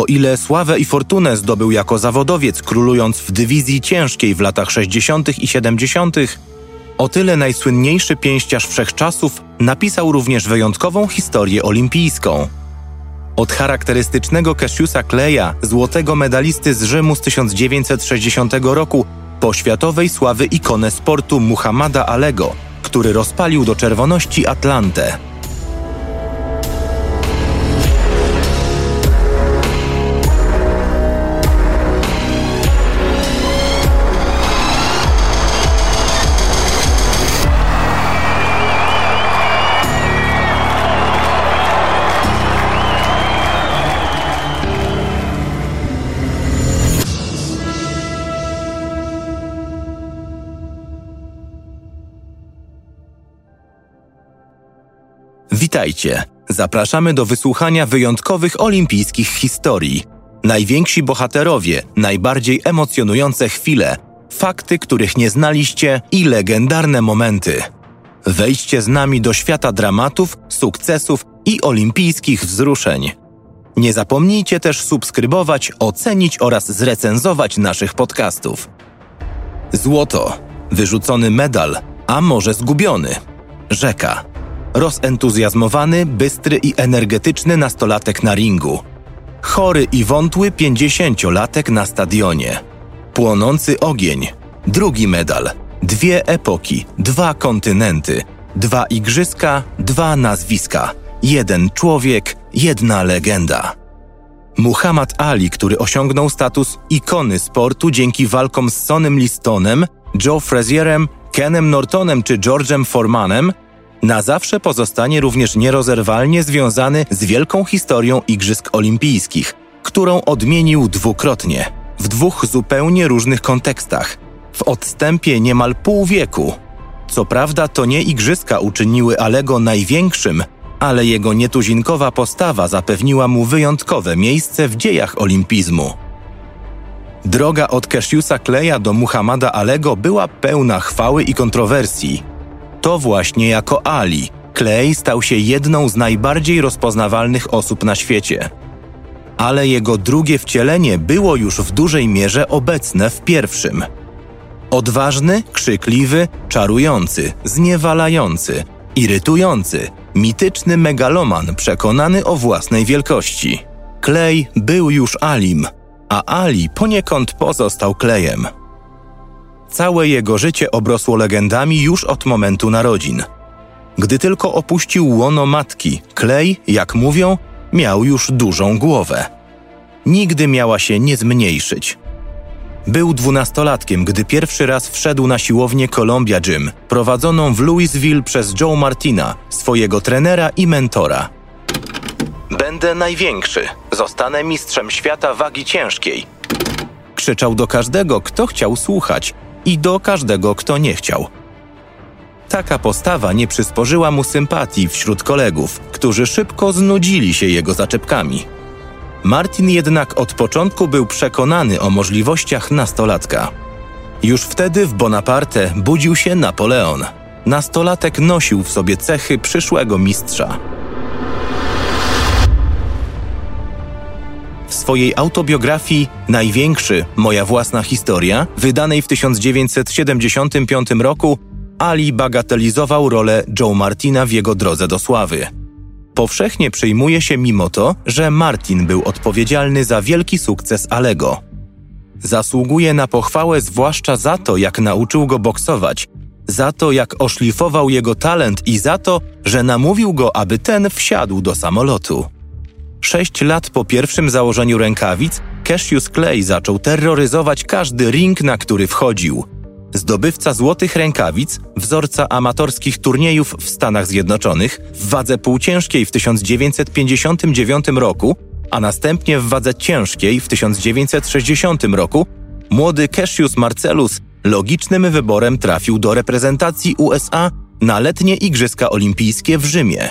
O ile sławę i fortunę zdobył jako zawodowiec, królując w dywizji ciężkiej w latach 60. i 70., o tyle najsłynniejszy pięściarz wszechczasów napisał również wyjątkową historię olimpijską. Od charakterystycznego Cassiusa Kleja, złotego medalisty z Rzymu z 1960 roku, po światowej sławy ikonę sportu Muhammada Alego, który rozpalił do czerwoności Atlantę. Witajcie. Zapraszamy do wysłuchania wyjątkowych olimpijskich historii. Najwięksi bohaterowie, najbardziej emocjonujące chwile, fakty, których nie znaliście i legendarne momenty. Wejdźcie z nami do świata dramatów, sukcesów i olimpijskich wzruszeń. Nie zapomnijcie też subskrybować, ocenić oraz zrecenzować naszych podcastów. Złoto, wyrzucony medal, a może zgubiony. Rzeka Rozentuzjazmowany, bystry i energetyczny nastolatek na ringu. Chory i wątły pięćdziesięciolatek na stadionie. Płonący ogień. Drugi medal. Dwie epoki, dwa kontynenty, dwa igrzyska, dwa nazwiska. Jeden człowiek, jedna legenda. Muhammad Ali, który osiągnął status ikony sportu dzięki walkom z Sonym Listonem, Joe Frazierem, Kenem Nortonem czy George'em Formanem, na zawsze pozostanie również nierozerwalnie związany z wielką historią Igrzysk Olimpijskich, którą odmienił dwukrotnie, w dwóch zupełnie różnych kontekstach, w odstępie niemal pół wieku. Co prawda to nie Igrzyska uczyniły Alego największym, ale jego nietuzinkowa postawa zapewniła mu wyjątkowe miejsce w dziejach olimpizmu. Droga od Cassiusa Kleja do Muhammada Alego była pełna chwały i kontrowersji – to właśnie jako Ali Clay stał się jedną z najbardziej rozpoznawalnych osób na świecie. Ale jego drugie wcielenie było już w dużej mierze obecne w pierwszym. Odważny, krzykliwy, czarujący, zniewalający, irytujący, mityczny megaloman przekonany o własnej wielkości. Clay był już Alim, a Ali poniekąd pozostał Klejem. Całe jego życie obrosło legendami już od momentu narodzin. Gdy tylko opuścił łono matki, Klej, jak mówią, miał już dużą głowę. Nigdy miała się nie zmniejszyć. Był dwunastolatkiem, gdy pierwszy raz wszedł na siłownię Columbia Gym, prowadzoną w Louisville przez Joe Martina, swojego trenera i mentora. Będę największy, zostanę mistrzem świata wagi ciężkiej. Krzyczał do każdego, kto chciał słuchać, i do każdego, kto nie chciał. Taka postawa nie przysporzyła mu sympatii wśród kolegów, którzy szybko znudzili się jego zaczepkami. Martin jednak od początku był przekonany o możliwościach nastolatka. Już wtedy w Bonaparte budził się Napoleon. Nastolatek nosił w sobie cechy przyszłego mistrza. W swojej autobiografii Największy Moja własna historia, wydanej w 1975 roku, Ali bagatelizował rolę Joe Martina w jego drodze do sławy. Powszechnie przyjmuje się mimo to, że Martin był odpowiedzialny za wielki sukces Alego. Zasługuje na pochwałę zwłaszcza za to, jak nauczył go boksować, za to, jak oszlifował jego talent i za to, że namówił go, aby ten wsiadł do samolotu. Sześć lat po pierwszym założeniu rękawic, Cassius Clay zaczął terroryzować każdy ring, na który wchodził. Zdobywca złotych rękawic, wzorca amatorskich turniejów w Stanach Zjednoczonych, w wadze półciężkiej w 1959 roku, a następnie w wadze ciężkiej w 1960 roku, młody Cassius Marcellus logicznym wyborem trafił do reprezentacji USA na letnie Igrzyska Olimpijskie w Rzymie.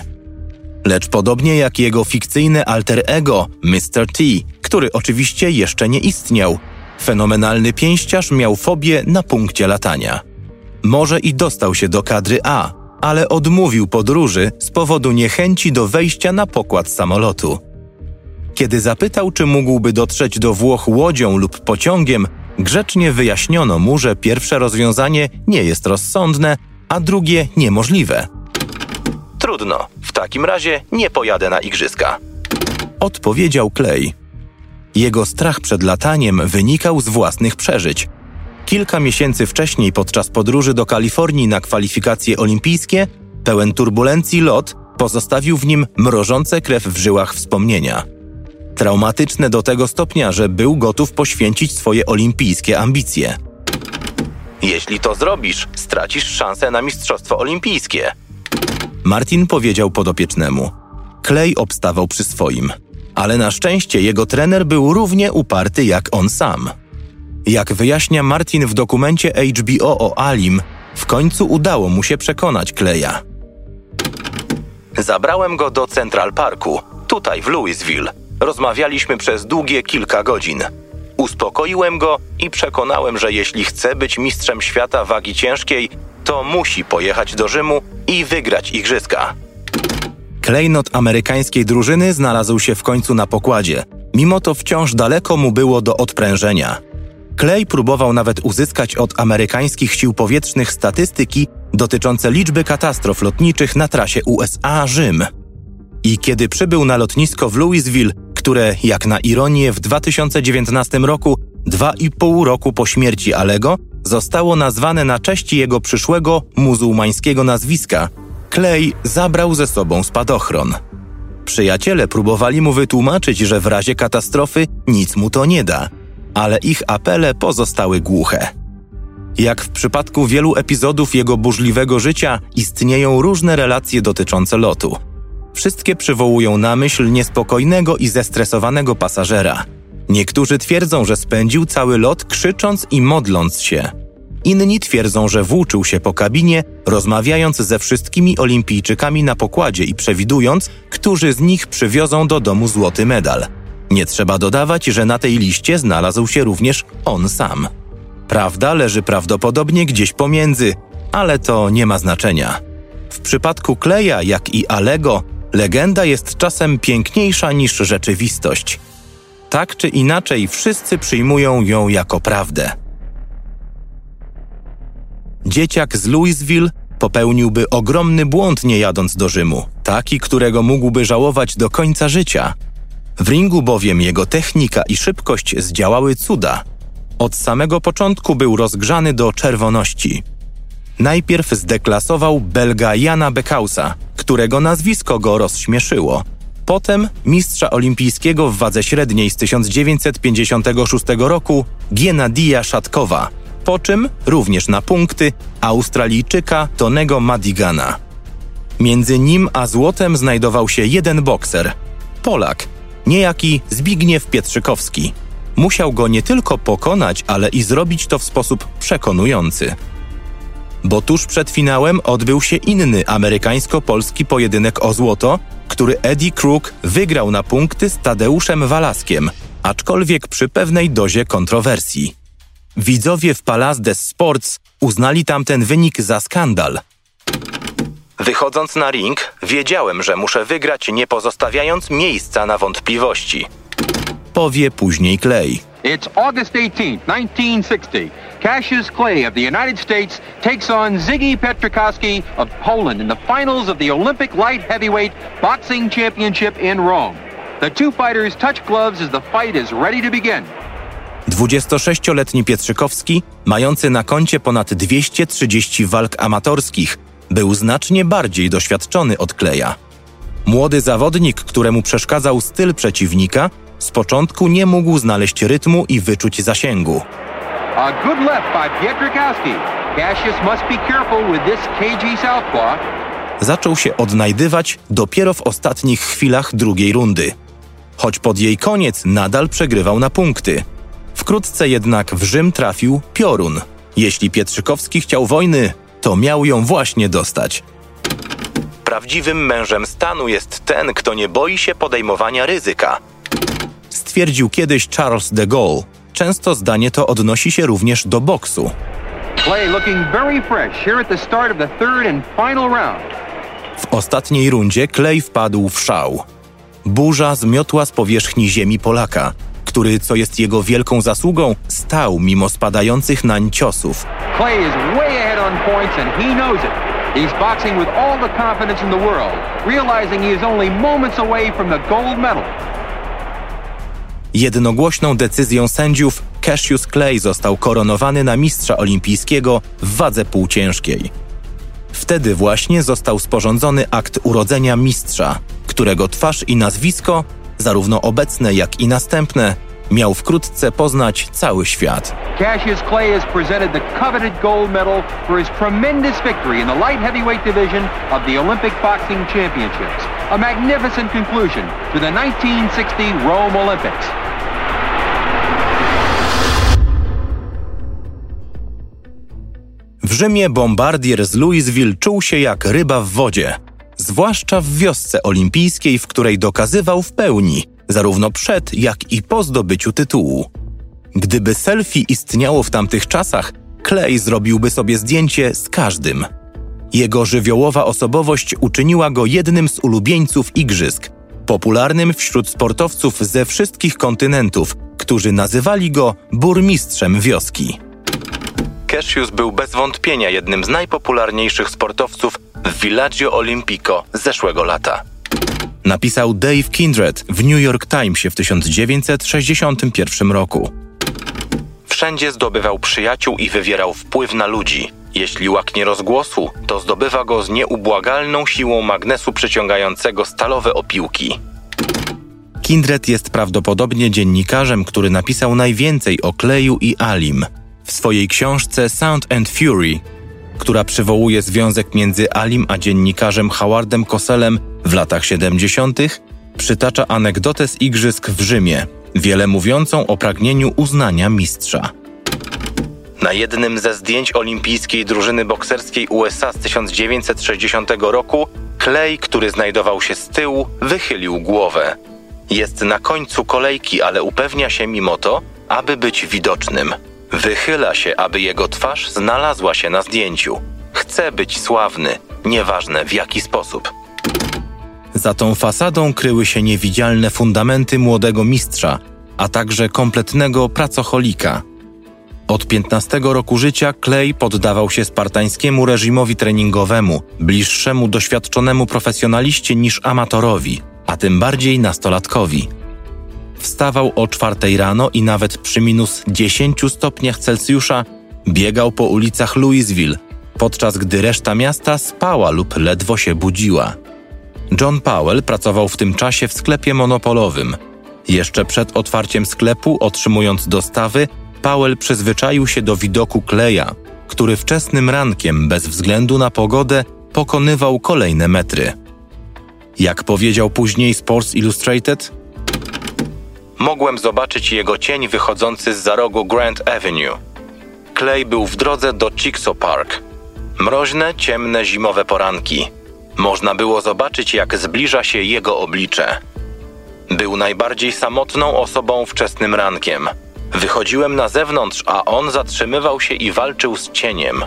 Lecz podobnie jak jego fikcyjne alter ego, Mr. T, który oczywiście jeszcze nie istniał, fenomenalny pięściarz miał fobię na punkcie latania. Może i dostał się do kadry A, ale odmówił podróży z powodu niechęci do wejścia na pokład samolotu. Kiedy zapytał, czy mógłby dotrzeć do Włoch łodzią lub pociągiem, grzecznie wyjaśniono mu, że pierwsze rozwiązanie nie jest rozsądne, a drugie niemożliwe. Trudno, w takim razie nie pojadę na igrzyska. Odpowiedział Clay. Jego strach przed lataniem wynikał z własnych przeżyć. Kilka miesięcy wcześniej, podczas podróży do Kalifornii na kwalifikacje olimpijskie, pełen turbulencji lot pozostawił w nim mrożące krew w żyłach wspomnienia. Traumatyczne do tego stopnia, że był gotów poświęcić swoje olimpijskie ambicje. Jeśli to zrobisz, stracisz szansę na Mistrzostwo Olimpijskie. Martin powiedział podopiecznemu. Clay obstawał przy swoim, ale na szczęście jego trener był równie uparty jak on sam. Jak wyjaśnia Martin w dokumencie HBO o Alim, w końcu udało mu się przekonać Kleja. Zabrałem go do Central Parku, tutaj w Louisville. Rozmawialiśmy przez długie kilka godzin. Uspokoiłem go i przekonałem, że jeśli chce być mistrzem świata wagi ciężkiej, to musi pojechać do Rzymu i wygrać igrzyska. Klejnot amerykańskiej drużyny znalazł się w końcu na pokładzie, mimo to wciąż daleko mu było do odprężenia. Clay próbował nawet uzyskać od amerykańskich sił powietrznych statystyki dotyczące liczby katastrof lotniczych na trasie USA-Rzym. I kiedy przybył na lotnisko w Louisville, które, jak na ironię, w 2019 roku, dwa i pół roku po śmierci Alego, zostało nazwane na cześć jego przyszłego muzułmańskiego nazwiska, Clay zabrał ze sobą spadochron. Przyjaciele próbowali mu wytłumaczyć, że w razie katastrofy nic mu to nie da, ale ich apele pozostały głuche. Jak w przypadku wielu epizodów jego burzliwego życia, istnieją różne relacje dotyczące lotu. Wszystkie przywołują na myśl niespokojnego i zestresowanego pasażera. Niektórzy twierdzą, że spędził cały lot krzycząc i modląc się. Inni twierdzą, że włóczył się po kabinie, rozmawiając ze wszystkimi olimpijczykami na pokładzie i przewidując, którzy z nich przywiozą do domu złoty medal. Nie trzeba dodawać, że na tej liście znalazł się również on sam. Prawda leży prawdopodobnie gdzieś pomiędzy, ale to nie ma znaczenia. W przypadku Kleja, jak i Alego, legenda jest czasem piękniejsza niż rzeczywistość. Tak czy inaczej, wszyscy przyjmują ją jako prawdę. Dzieciak z Louisville popełniłby ogromny błąd nie jadąc do Rzymu, taki, którego mógłby żałować do końca życia. W ringu bowiem jego technika i szybkość zdziałały cuda. Od samego początku był rozgrzany do czerwoności. Najpierw zdeklasował Belga Jana Bekausa, którego nazwisko go rozśmieszyło. Potem mistrza olimpijskiego w wadze średniej z 1956 roku Giennadija Szatkowa, po czym również na punkty Australijczyka Tonego Madigana. Między nim a złotem znajdował się jeden bokser Polak, niejaki Zbigniew Pietrzykowski. Musiał go nie tylko pokonać, ale i zrobić to w sposób przekonujący. Bo tuż przed finałem odbył się inny amerykańsko-polski pojedynek o złoto, który Eddie Crook wygrał na punkty z Tadeuszem Walaskiem, aczkolwiek przy pewnej dozie kontrowersji. Widzowie w Palace des Sports uznali tamten wynik za skandal. Wychodząc na ring, wiedziałem, że muszę wygrać, nie pozostawiając miejsca na wątpliwości. Powie później Clay. It's August 18, 1960. Cassius Clay of the United States takes on Ziggy Petrikowski of Poland in the finals of the Olympic Light Heavyweight Boxing Championship in Rome. The two fighters touch gloves as the fight is ready to begin. 26-letni Pietrzykowski, mający na koncie ponad 230 walk amatorskich, był znacznie bardziej doświadczony od Kleja. Młody zawodnik, któremu przeszkadzał styl przeciwnika, z początku nie mógł znaleźć rytmu i wyczuć zasięgu. A good left by. Cassius must be careful with this cagey southpaw. Zaczął się odnajdywać dopiero w ostatnich chwilach drugiej rundy. Choć pod jej koniec nadal przegrywał na punkty. Wkrótce jednak w Rzym trafił piorun. Jeśli Pietrzykowski chciał wojny, to miał ją właśnie dostać. Prawdziwym mężem stanu jest ten, kto nie boi się podejmowania ryzyka. Stwierdził kiedyś Charles de Gaulle. Często zdanie to odnosi się również do boksu. W ostatniej rundzie Clay wpadł w szał. burza zmiotła z powierzchni ziemi Polaka, który, co jest jego wielką zasługą, stał mimo spadających nań ciosów. Clay is way ahead on points and he knows it. He's boxing with all the confidence in the world, realizing he is only moments away from the gold medal. Jednogłośną decyzją sędziów Cassius Clay został koronowany na mistrza olimpijskiego w wadze półciężkiej. Wtedy właśnie został sporządzony akt urodzenia mistrza, którego twarz i nazwisko, zarówno obecne jak i następne, miał wkrótce poznać cały świat. Cassius Clay has presented the coveted gold medal for his tremendous victory in the light heavyweight division of the Olympic Boxing Championships. A magnificent conclusion to the 1960 Rome Olympics. W Rzymie bombardier z Louisville czuł się jak ryba w wodzie, zwłaszcza w wiosce olimpijskiej, w której dokazywał w pełni, zarówno przed, jak i po zdobyciu tytułu. Gdyby selfie istniało w tamtych czasach, Clay zrobiłby sobie zdjęcie z każdym. Jego żywiołowa osobowość uczyniła go jednym z ulubieńców igrzysk, popularnym wśród sportowców ze wszystkich kontynentów, którzy nazywali go burmistrzem wioski. Cassius był bez wątpienia jednym z najpopularniejszych sportowców w Villaggio Olimpico zeszłego lata. Napisał Dave Kindred w New York Timesie w 1961 roku. Wszędzie zdobywał przyjaciół i wywierał wpływ na ludzi. Jeśli łaknie rozgłosu, to zdobywa go z nieubłagalną siłą magnesu przyciągającego stalowe opiłki. Kindred jest prawdopodobnie dziennikarzem, który napisał najwięcej o Kleju i Alim – w swojej książce Sound and Fury, która przywołuje związek między Alim a dziennikarzem Howardem Koselem w latach 70., przytacza anegdotę z igrzysk w Rzymie, wiele mówiącą o pragnieniu uznania mistrza. Na jednym ze zdjęć olimpijskiej drużyny bokserskiej USA z 1960 roku Clay, który znajdował się z tyłu, wychylił głowę. Jest na końcu kolejki, ale upewnia się mimo to, aby być widocznym. Wychyla się, aby jego twarz znalazła się na zdjęciu. Chce być sławny, nieważne w jaki sposób. Za tą fasadą kryły się niewidzialne fundamenty młodego mistrza, a także kompletnego pracocholika. Od 15 roku życia Clay poddawał się spartańskiemu reżimowi treningowemu, bliższemu doświadczonemu profesjonaliście niż amatorowi, a tym bardziej nastolatkowi – Wstawał o czwartej rano i nawet przy minus 10 stopniach Celsjusza biegał po ulicach Louisville, podczas gdy reszta miasta spała lub ledwo się budziła. John Powell pracował w tym czasie w sklepie monopolowym. Jeszcze przed otwarciem sklepu, otrzymując dostawy, Powell przyzwyczaił się do widoku Kleja, który wczesnym rankiem, bez względu na pogodę, pokonywał kolejne metry. Jak powiedział później Sports Illustrated, mogłem zobaczyć jego cień wychodzący z za rogu Grand Avenue. Clay był w drodze do Chickasaw Park. Mroźne, ciemne, zimowe poranki. Można było zobaczyć, jak zbliża się jego oblicze. Był najbardziej samotną osobą wczesnym rankiem. Wychodziłem na zewnątrz, a on zatrzymywał się i walczył z cieniem.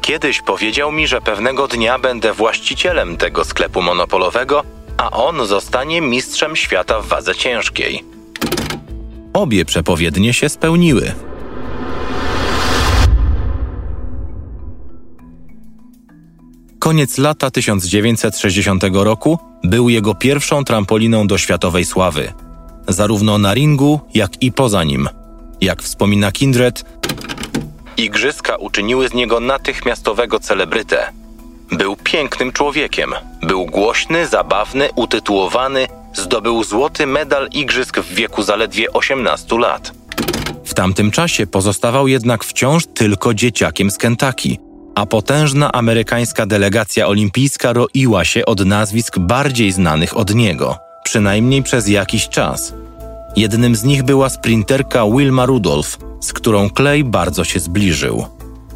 Kiedyś powiedział mi, że pewnego dnia będę właścicielem tego sklepu monopolowego a on zostanie mistrzem świata w wadze ciężkiej. Obie przepowiednie się spełniły. Koniec lata 1960 roku był jego pierwszą trampoliną do światowej sławy, zarówno na ringu, jak i poza nim. Jak wspomina Kindred, igrzyska uczyniły z niego natychmiastowego celebrytę. Był pięknym człowiekiem. Był głośny, zabawny, utytułowany, zdobył złoty medal igrzysk w wieku zaledwie 18 lat. W tamtym czasie pozostawał jednak wciąż tylko dzieciakiem z Kentucky, a potężna amerykańska delegacja olimpijska roiła się od nazwisk bardziej znanych od niego, przynajmniej przez jakiś czas. Jednym z nich była sprinterka Wilma Rudolph, z którą Clay bardzo się zbliżył.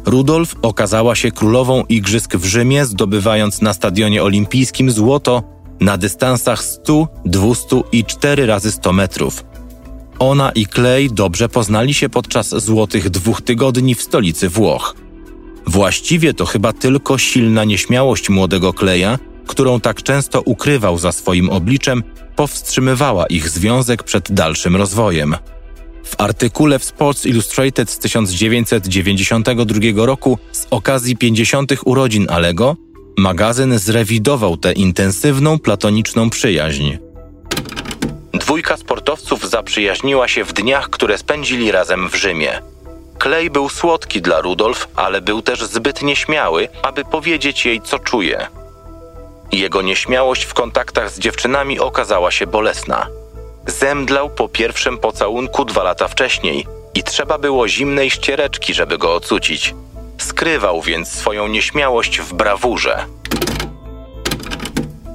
Rudolf okazała się królową igrzysk w Rzymie, zdobywając na stadionie olimpijskim złoto na dystansach 100, 200 i 4 razy 100 metrów. Ona i Clay dobrze poznali się podczas złotych dwóch tygodni w stolicy Włoch. Właściwie to chyba tylko silna nieśmiałość młodego Kleja którą tak często ukrywał za swoim obliczem, powstrzymywała ich związek przed dalszym rozwojem. W artykule w Sports Illustrated z 1992 roku z okazji 50. urodzin Alego, magazyn zrewidował tę intensywną platoniczną przyjaźń. Dwójka sportowców zaprzyjaźniła się w dniach, które spędzili razem w Rzymie. Clay był słodki dla Rudolf, ale był też zbyt nieśmiały, aby powiedzieć jej, co czuje. Jego nieśmiałość w kontaktach z dziewczynami okazała się bolesna. Zemdlał po pierwszym pocałunku dwa lata wcześniej i trzeba było zimnej ściereczki, żeby go ocucić. Skrywał więc swoją nieśmiałość w brawurze.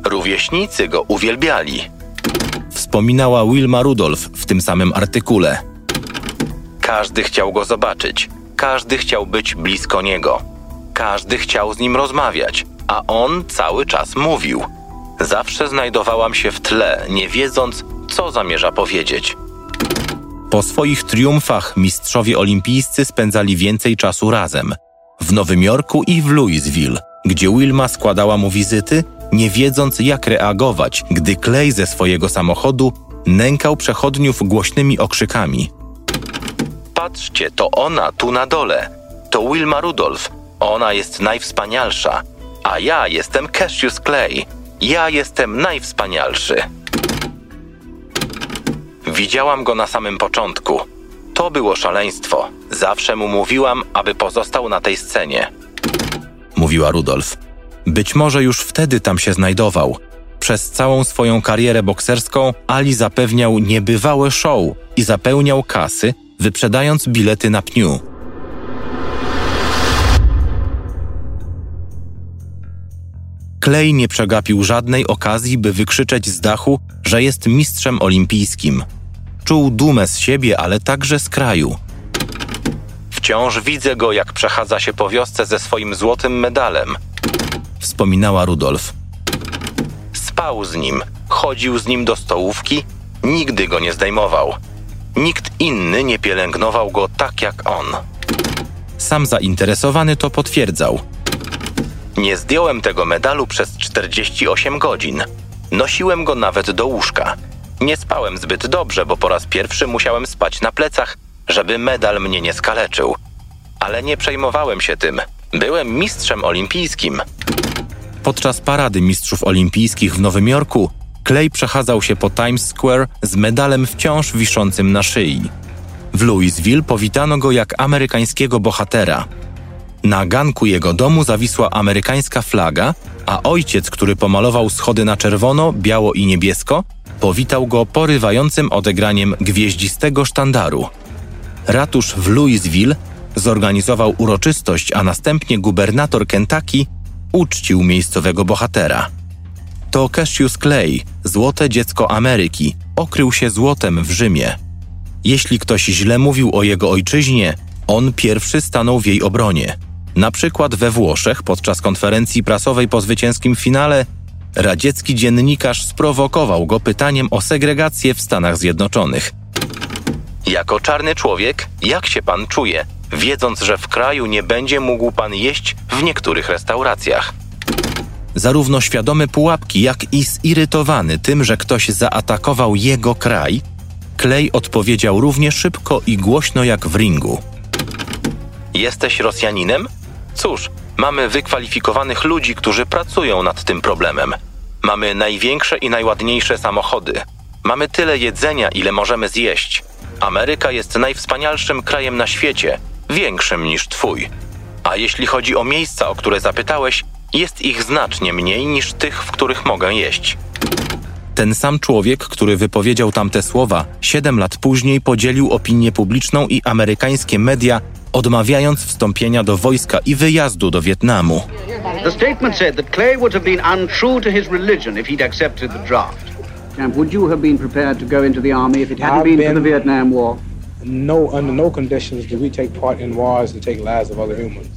Rówieśnicy go uwielbiali. Wspominała Wilma Rudolph w tym samym artykule. Każdy chciał go zobaczyć, każdy chciał być blisko niego, każdy chciał z nim rozmawiać, a on cały czas mówił. Zawsze znajdowałam się w tle, nie wiedząc, co zamierza powiedzieć. Po swoich triumfach mistrzowie olimpijscy spędzali więcej czasu razem w Nowym Jorku i w Louisville, gdzie Wilma składała mu wizyty, nie wiedząc jak reagować, gdy Clay ze swojego samochodu nękał przechodniów głośnymi okrzykami. Patrzcie, to ona tu na dole. To Wilma Rudolph. Ona jest najwspanialsza. A ja jestem Cassius Clay. Ja jestem najwspanialszy. Widziałam go na samym początku. To było szaleństwo. Zawsze mu mówiłam, aby pozostał na tej scenie. Mówiła Rudolf. Być może już wtedy tam się znajdował. Przez całą swoją karierę bokserską Ali zapewniał niebywałe show i zapełniał kasy, wyprzedając bilety na pniu. Clay nie przegapił żadnej okazji, by wykrzyczeć z dachu, że jest mistrzem olimpijskim. Czuł dumę z siebie, ale także z kraju. Wciąż widzę go, jak przechadza się po wiosce ze swoim złotym medalem, wspominała Rudolf. Spał z nim, chodził z nim do stołówki, nigdy go nie zdejmował. Nikt inny nie pielęgnował go tak jak on. Sam zainteresowany to potwierdzał. Nie zdjąłem tego medalu przez 48 godzin. Nosiłem go nawet do łóżka. Nie spałem zbyt dobrze, bo po raz pierwszy musiałem spać na plecach, żeby medal mnie nie skaleczył. Ale nie przejmowałem się tym. Byłem mistrzem olimpijskim. Podczas parady mistrzów olimpijskich w Nowym Jorku Clay przechadzał się po Times Square z medalem wciąż wiszącym na szyi. W Louisville powitano go jak amerykańskiego bohatera. Na ganku jego domu zawisła amerykańska flaga, a ojciec, który pomalował schody na czerwono, biało i niebiesko, powitał go porywającym odegraniem gwieździstego sztandaru. Ratusz w Louisville zorganizował uroczystość, a następnie gubernator Kentucky uczcił miejscowego bohatera. To Cassius Clay, złote dziecko Ameryki, okrył się złotem w Rzymie. Jeśli ktoś źle mówił o jego ojczyźnie, on pierwszy stanął w jej obronie. Na przykład we Włoszech podczas konferencji prasowej po zwycięskim finale radziecki dziennikarz sprowokował go pytaniem o segregację w Stanach Zjednoczonych. Jako czarny człowiek, jak się pan czuje, wiedząc, że w kraju nie będzie mógł pan jeść w niektórych restauracjach? Zarówno świadomy pułapki, jak i zirytowany tym, że ktoś zaatakował jego kraj, Clay odpowiedział równie szybko i głośno jak w ringu. Jesteś Rosjaninem? Cóż, mamy wykwalifikowanych ludzi, którzy pracują nad tym problemem. Mamy największe i najładniejsze samochody. Mamy tyle jedzenia, ile możemy zjeść. Ameryka jest najwspanialszym krajem na świecie, większym niż twój. A jeśli chodzi o miejsca, o które zapytałeś, jest ich znacznie mniej niż tych, w których mogę jeść. Ten sam człowiek, który wypowiedział tamte słowa, siedem lat później podzielił opinię publiczną i amerykańskie media, odmawiając wstąpienia do wojska i wyjazdu do Wietnamu. The statement said that Clay would have been untrue to his religion if he'd accepted the draft. Camp, would you have been prepared to go into the army if it hadn't I've been, for been- the Vietnam War? No, under no conditions do we take part in wars and take lives of other humans.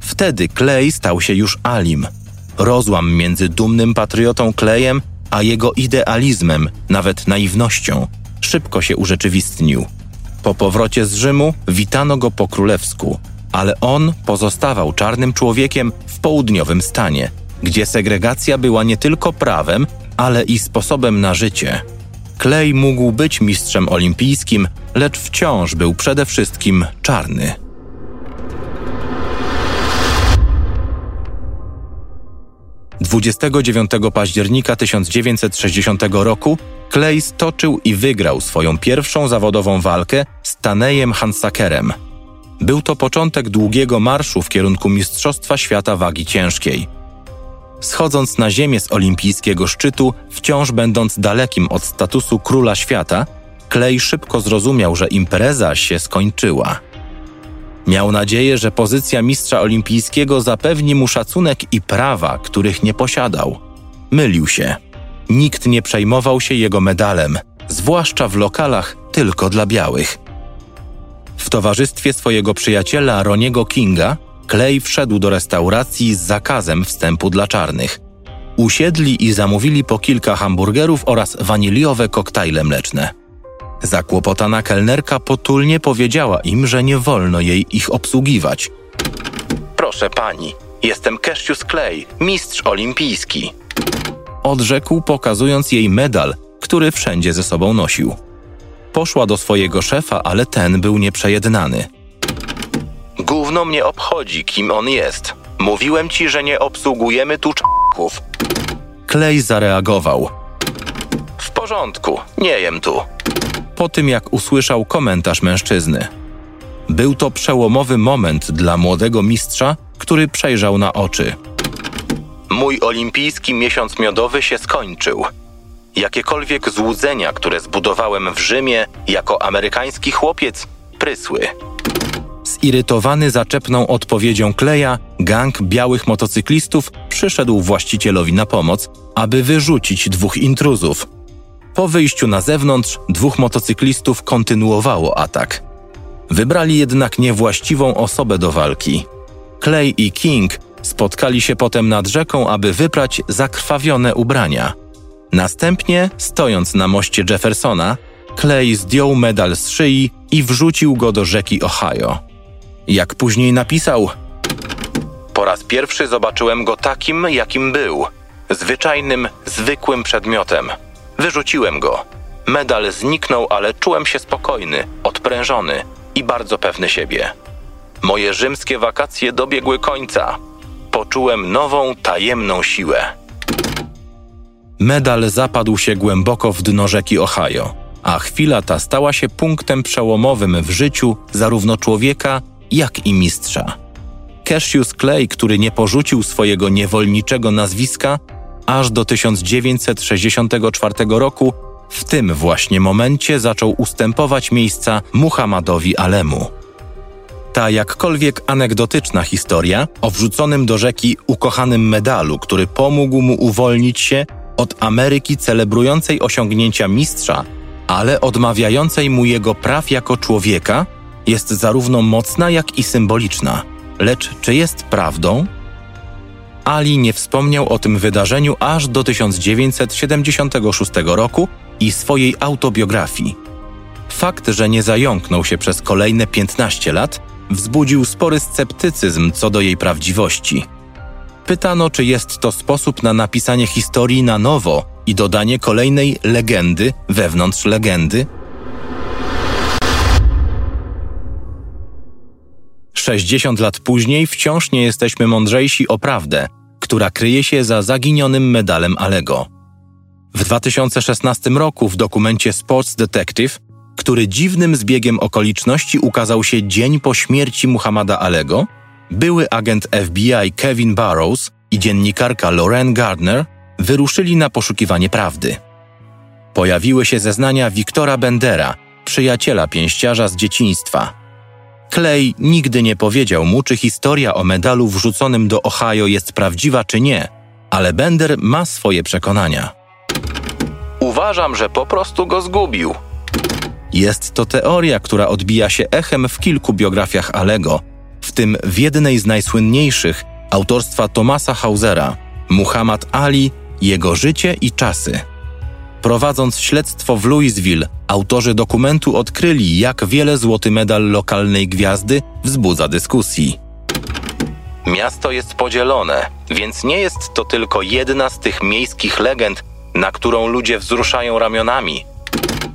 Wtedy Clay stał się już Alim. Rozłam między dumnym patriotą Clayem a jego idealizmem, nawet naiwnością, szybko się urzeczywistnił. Po powrocie z Rzymu witano go po królewsku, ale on pozostawał czarnym człowiekiem w południowym stanie, gdzie segregacja była nie tylko prawem, ale i sposobem na życie. Clay mógł być mistrzem olimpijskim, lecz wciąż był przede wszystkim czarny. 29 października 1960 roku Clay stoczył i wygrał swoją pierwszą zawodową walkę z Tanejem Hansakerem. Był to początek długiego marszu w kierunku Mistrzostwa Świata Wagi Ciężkiej – Schodząc na ziemię z olimpijskiego szczytu, wciąż będąc dalekim od statusu króla świata, Clay szybko zrozumiał, że impreza się skończyła. Miał nadzieję, że pozycja mistrza olimpijskiego zapewni mu szacunek i prawa, których nie posiadał. Mylił się. Nikt nie przejmował się jego medalem, zwłaszcza w lokalach tylko dla białych. W towarzystwie swojego przyjaciela Roniego Kinga Clay wszedł do restauracji z zakazem wstępu dla czarnych. Usiedli i zamówili po kilka hamburgerów oraz waniliowe koktajle mleczne. Zakłopotana kelnerka potulnie powiedziała im, że nie wolno jej ich obsługiwać. Proszę pani, jestem Cassius Clay, mistrz olimpijski. Odrzekł, pokazując jej medal, który wszędzie ze sobą nosił. Poszła do swojego szefa, ale ten był nieprzejednany. Gówno mnie obchodzi, kim on jest. Mówiłem ci, że nie obsługujemy tu czków. Klej zareagował. W porządku, nie jem tu. Po tym, jak usłyszał komentarz mężczyzny. Był to przełomowy moment dla młodego mistrza, który przejrzał na oczy. Mój olimpijski miesiąc miodowy się skończył. Jakiekolwiek złudzenia, które zbudowałem w Rzymie jako amerykański chłopiec, prysły. Zirytowany zaczepną odpowiedzią Kleja, gang białych motocyklistów przyszedł właścicielowi na pomoc, aby wyrzucić dwóch intruzów. Po wyjściu na zewnątrz, dwóch motocyklistów kontynuowało atak. Wybrali jednak niewłaściwą osobę do walki. Clay i King spotkali się potem nad rzeką, aby wyprać zakrwawione ubrania. Następnie, stojąc na moście Jeffersona, Clay zdjął medal z szyi i wrzucił go do rzeki Ohio. Jak później napisał, po raz pierwszy zobaczyłem go takim, jakim był zwyczajnym, zwykłym przedmiotem. Wyrzuciłem go. Medal zniknął, ale czułem się spokojny, odprężony i bardzo pewny siebie. Moje rzymskie wakacje dobiegły końca. Poczułem nową, tajemną siłę. Medal zapadł się głęboko w dno rzeki Ohio, a chwila ta stała się punktem przełomowym w życiu zarówno człowieka, jak i mistrza. Cassius Clay, który nie porzucił swojego niewolniczego nazwiska aż do 1964 roku, w tym właśnie momencie zaczął ustępować miejsca Muhammadowi Alemu. Ta jakkolwiek anegdotyczna historia o wrzuconym do rzeki ukochanym medalu, który pomógł mu uwolnić się od Ameryki celebrującej osiągnięcia mistrza, ale odmawiającej mu jego praw jako człowieka, jest zarówno mocna, jak i symboliczna. Lecz czy jest prawdą? Ali nie wspomniał o tym wydarzeniu aż do 1976 roku i swojej autobiografii. Fakt, że nie zająknął się przez kolejne 15 lat, wzbudził spory sceptycyzm co do jej prawdziwości. Pytano, czy jest to sposób na napisanie historii na nowo i dodanie kolejnej legendy wewnątrz legendy, 60 lat później wciąż nie jesteśmy mądrzejsi o prawdę, która kryje się za zaginionym medalem Alego. W 2016 roku w dokumencie Sports Detective, który dziwnym zbiegiem okoliczności ukazał się dzień po śmierci Muhammada Alego, były agent FBI Kevin Burrows i dziennikarka Lauren Gardner wyruszyli na poszukiwanie prawdy. Pojawiły się zeznania Wiktora Bendera, przyjaciela pięściarza z dzieciństwa – Clay nigdy nie powiedział mu, czy historia o medalu wrzuconym do Ohio jest prawdziwa czy nie, ale Bender ma swoje przekonania. Uważam, że po prostu go zgubił. Jest to teoria, która odbija się echem w kilku biografiach Alego, w tym w jednej z najsłynniejszych autorstwa Thomasa Hausera Muhammad Ali, jego życie i czasy. Prowadząc śledztwo w Louisville, autorzy dokumentu odkryli, jak wiele złoty medal lokalnej gwiazdy wzbudza dyskusji. Miasto jest podzielone, więc nie jest to tylko jedna z tych miejskich legend, na którą ludzie wzruszają ramionami.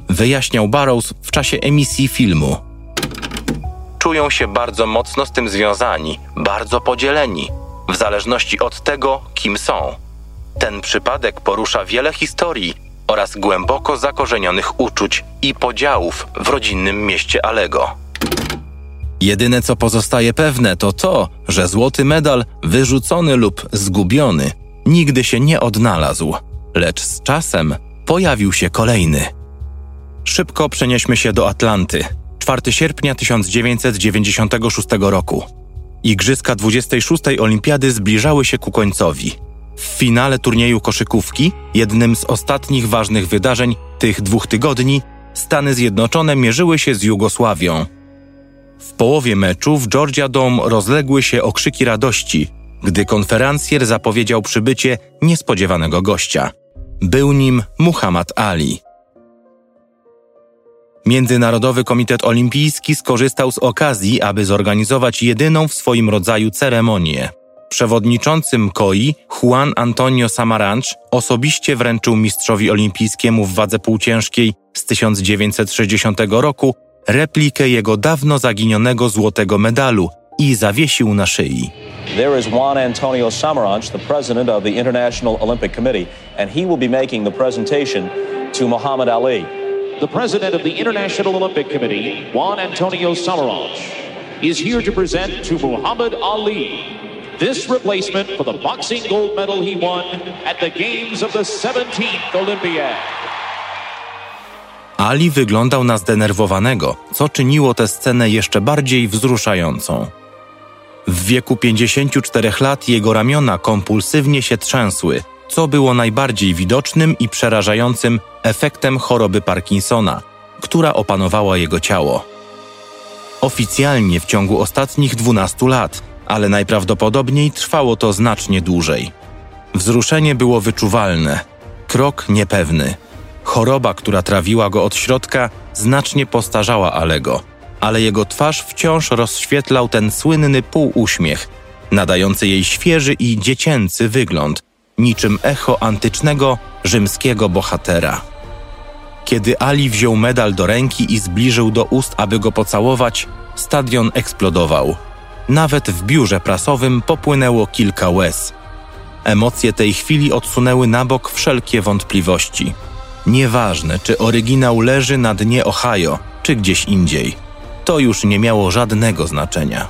Wyjaśniał Barrows w czasie emisji filmu. Czują się bardzo mocno z tym związani, bardzo podzieleni, w zależności od tego, kim są. Ten przypadek porusza wiele historii oraz głęboko zakorzenionych uczuć i podziałów w rodzinnym mieście Alego. Jedyne co pozostaje pewne to to, że złoty medal, wyrzucony lub zgubiony, nigdy się nie odnalazł, lecz z czasem pojawił się kolejny. Szybko przenieśmy się do Atlanty. 4 sierpnia 1996 roku. Igrzyska 26. Olimpiady zbliżały się ku końcowi. W finale turnieju koszykówki, jednym z ostatnich ważnych wydarzeń tych dwóch tygodni, Stany Zjednoczone mierzyły się z Jugosławią. W połowie meczu w Georgia Dome rozległy się okrzyki radości, gdy konferencjer zapowiedział przybycie niespodziewanego gościa. Był nim Muhammad Ali. Międzynarodowy Komitet Olimpijski skorzystał z okazji, aby zorganizować jedyną w swoim rodzaju ceremonię. Przewodniczący MKOI Juan Antonio Samaranch osobiście wręczył mistrzowi olimpijskiemu w wadze półciężkiej z 1960 roku replikę jego dawno zaginionego złotego medalu i zawiesił na szyi. There is Juan Antonio Samaranch, the president of the International Olympic Committee, and he will be making the presentation to Muhammad Ali. The president of the International Olympic Committee, Juan Antonio Samaranch, is here to present to Muhammad Ali this replacement for the boxing gold medal he won at the Games of the 17th Olympiad. Ali wyglądał na zdenerwowanego, co czyniło tę scenę jeszcze bardziej wzruszającą. W wieku 54 lat jego ramiona kompulsywnie się trzęsły, co było najbardziej widocznym i przerażającym efektem choroby Parkinsona, która opanowała jego ciało. Oficjalnie w ciągu ostatnich 12 lat, ale najprawdopodobniej trwało to znacznie dłużej. Wzruszenie było wyczuwalne, krok niepewny. Choroba, która trawiła go od środka, znacznie postarzała Alego, ale jego twarz wciąż rozświetlał ten słynny półuśmiech, nadający jej świeży i dziecięcy wygląd, niczym echo antycznego rzymskiego bohatera. Kiedy Ali wziął medal do ręki i zbliżył do ust, aby go pocałować, stadion eksplodował. Nawet w biurze prasowym popłynęło kilka łez. Emocje tej chwili odsunęły na bok wszelkie wątpliwości. Nieważne, czy oryginał leży na dnie Ohio, czy gdzieś indziej. To już nie miało żadnego znaczenia.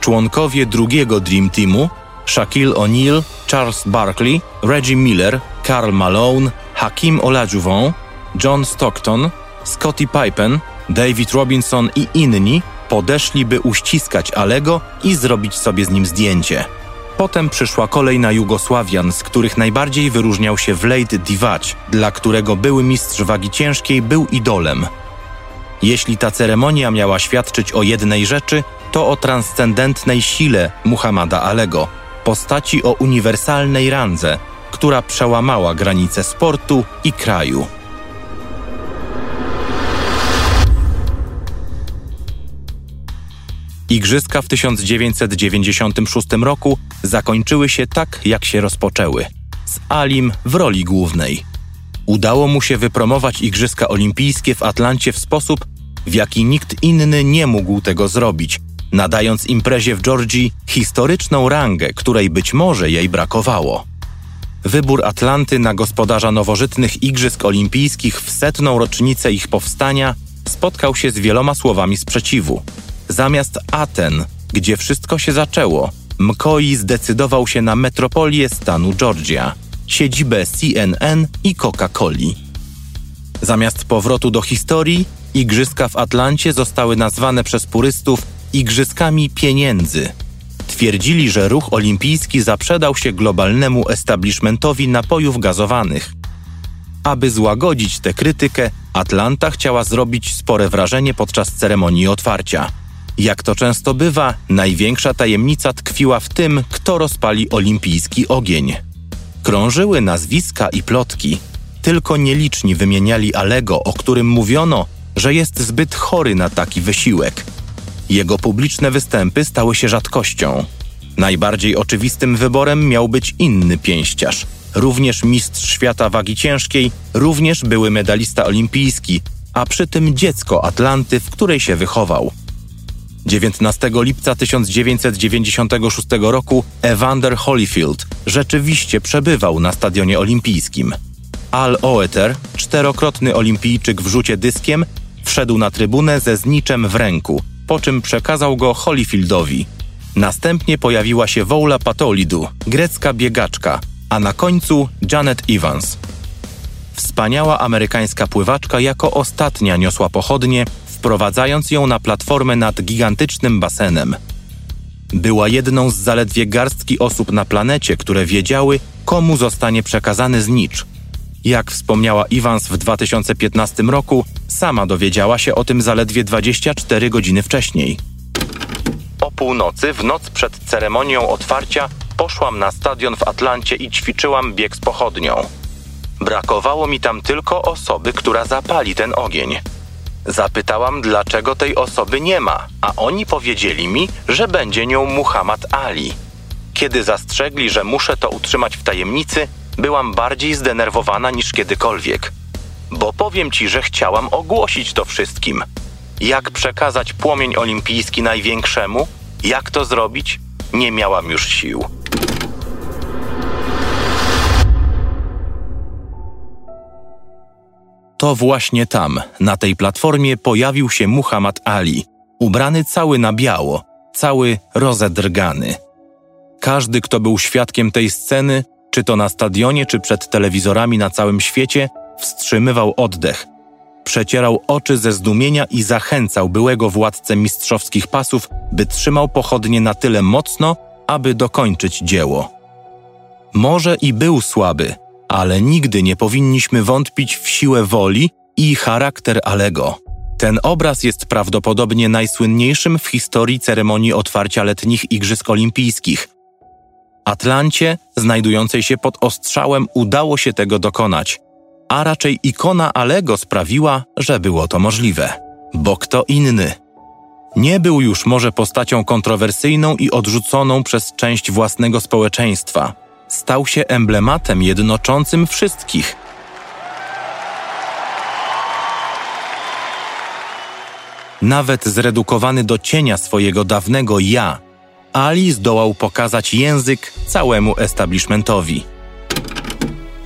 Członkowie drugiego Dream Teamu Shaquille O'Neal, Charles Barkley, Reggie Miller, Karl Malone, Hakim Olajuwon, John Stockton, Scottie Pippen, David Robinson i inni podeszli, by uściskać Alego i zrobić sobie z nim zdjęcie. Potem przyszła kolej na Jugosławian, z których najbardziej wyróżniał się Wlejt Divac, dla którego były mistrz wagi ciężkiej był idolem. Jeśli ta ceremonia miała świadczyć o jednej rzeczy, to o transcendentnej sile Muhammada Alego, postaci o uniwersalnej randze, która przełamała granice sportu i kraju. Igrzyska w 1996 roku zakończyły się tak, jak się rozpoczęły z Alim w roli głównej. Udało mu się wypromować Igrzyska Olimpijskie w Atlancie w sposób, w jaki nikt inny nie mógł tego zrobić, nadając imprezie w Georgii historyczną rangę, której być może jej brakowało. Wybór Atlanty na gospodarza nowożytnych Igrzysk Olimpijskich w setną rocznicę ich powstania spotkał się z wieloma słowami sprzeciwu. Zamiast Aten, gdzie wszystko się zaczęło, Mkoi zdecydował się na metropolię stanu Georgia, siedzibę CNN i Coca-Coli. Zamiast powrotu do historii, igrzyska w Atlancie zostały nazwane przez purystów Igrzyskami Pieniędzy. Twierdzili, że ruch olimpijski zaprzedał się globalnemu establishmentowi napojów gazowanych. Aby złagodzić tę krytykę, Atlanta chciała zrobić spore wrażenie podczas ceremonii otwarcia. Jak to często bywa, największa tajemnica tkwiła w tym, kto rozpali olimpijski ogień. Krążyły nazwiska i plotki. Tylko nieliczni wymieniali Alego, o którym mówiono, że jest zbyt chory na taki wysiłek. Jego publiczne występy stały się rzadkością. Najbardziej oczywistym wyborem miał być inny pięściarz, również mistrz świata wagi ciężkiej, również były medalista olimpijski, a przy tym dziecko Atlanty, w której się wychował. 19 lipca 1996 roku Evander Holyfield rzeczywiście przebywał na stadionie olimpijskim. Al Oeter, czterokrotny olimpijczyk w rzucie dyskiem, wszedł na trybunę ze zniczem w ręku, po czym przekazał go Holyfieldowi. Następnie pojawiła się Woula Patolidu, grecka biegaczka, a na końcu Janet Evans. Wspaniała amerykańska pływaczka jako ostatnia niosła pochodnie, wprowadzając ją na platformę nad gigantycznym basenem. Była jedną z zaledwie garstki osób na planecie, które wiedziały, komu zostanie przekazany znicz. Jak wspomniała Evans w 2015 roku, sama dowiedziała się o tym zaledwie 24 godziny wcześniej. O północy, w noc przed ceremonią otwarcia, poszłam na stadion w Atlancie i ćwiczyłam bieg z pochodnią. Brakowało mi tam tylko osoby, która zapali ten ogień. Zapytałam, dlaczego tej osoby nie ma, a oni powiedzieli mi, że będzie nią Muhammad Ali. Kiedy zastrzegli, że muszę to utrzymać w tajemnicy, byłam bardziej zdenerwowana niż kiedykolwiek. Bo powiem ci, że chciałam ogłosić to wszystkim. Jak przekazać płomień olimpijski największemu? Jak to zrobić? Nie miałam już sił. To właśnie tam, na tej platformie, pojawił się Muhammad Ali, ubrany cały na biało, cały rozedrgany. Każdy, kto był świadkiem tej sceny, czy to na stadionie, czy przed telewizorami na całym świecie, wstrzymywał oddech. Przecierał oczy ze zdumienia i zachęcał byłego władcę mistrzowskich pasów, by trzymał pochodnie na tyle mocno, aby dokończyć dzieło. Może i był słaby, ale nigdy nie powinniśmy wątpić w siłę woli i charakter Alego. Ten obraz jest prawdopodobnie najsłynniejszym w historii ceremonii otwarcia letnich Igrzysk Olimpijskich. Atlancie, znajdującej się pod ostrzałem, udało się tego dokonać, a raczej ikona Alego sprawiła, że było to możliwe. Bo kto inny? Nie był już może postacią kontrowersyjną i odrzuconą przez część własnego społeczeństwa – stał się emblematem jednoczącym wszystkich. Nawet zredukowany do cienia swojego dawnego ja, Ali zdołał pokazać język całemu establishmentowi.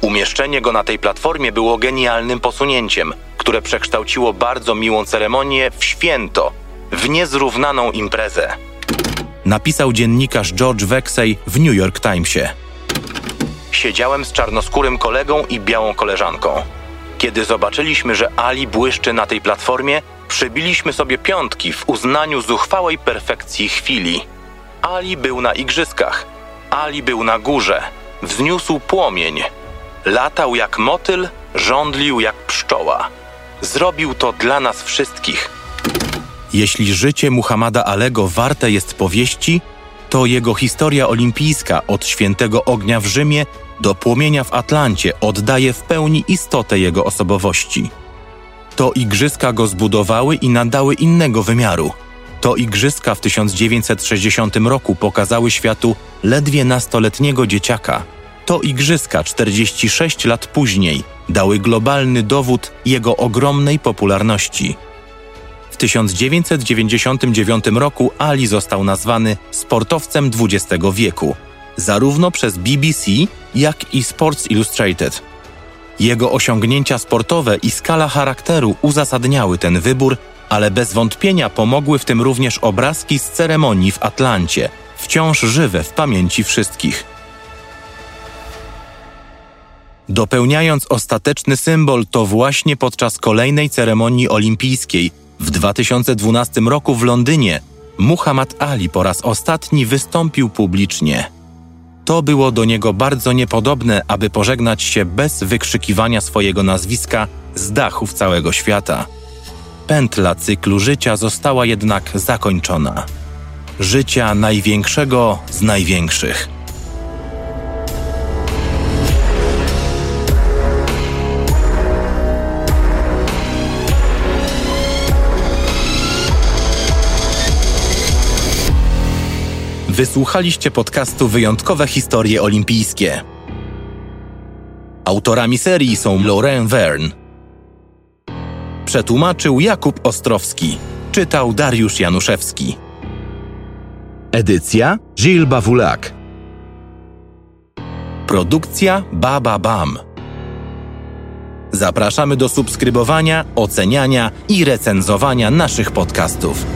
Umieszczenie go na tej platformie było genialnym posunięciem, które przekształciło bardzo miłą ceremonię w święto, w niezrównaną imprezę. Napisał dziennikarz George Vexey w New York Timesie siedziałem z czarnoskórym kolegą i białą koleżanką. Kiedy zobaczyliśmy, że Ali błyszczy na tej platformie, przybiliśmy sobie piątki w uznaniu zuchwałej perfekcji chwili. Ali był na igrzyskach. Ali był na górze. Wzniósł płomień. Latał jak motyl, żądlił jak pszczoła. Zrobił to dla nas wszystkich. Jeśli życie Muhammada Alego warte jest powieści, to jego historia olimpijska od świętego ognia w Rzymie do płomienia w Atlancie oddaje w pełni istotę jego osobowości. To igrzyska go zbudowały i nadały innego wymiaru. To igrzyska w 1960 roku pokazały światu ledwie nastoletniego dzieciaka. To igrzyska 46 lat później dały globalny dowód jego ogromnej popularności. W 1999 roku Ali został nazwany sportowcem XX wieku, zarówno przez BBC, jak i Sports Illustrated. Jego osiągnięcia sportowe i skala charakteru uzasadniały ten wybór, ale bez wątpienia pomogły w tym również obrazki z ceremonii w Atlancie, wciąż żywe w pamięci wszystkich. Dopełniając ostateczny symbol, to właśnie podczas kolejnej ceremonii olimpijskiej w 2012 roku w Londynie Muhammad Ali po raz ostatni wystąpił publicznie. To było do niego bardzo niepodobne, aby pożegnać się bez wykrzykiwania swojego nazwiska z dachów całego świata. Pętla cyklu życia została jednak zakończona. Życia największego z największych. Wysłuchaliście podcastu Wyjątkowe Historie Olimpijskie. Autorami serii są Lauren Verne. Przetłumaczył Jakub Ostrowski. Czytał Dariusz Januszewski. Edycja Gilles Bawulak. Produkcja Baba Bam. Zapraszamy do subskrybowania, oceniania i recenzowania naszych podcastów.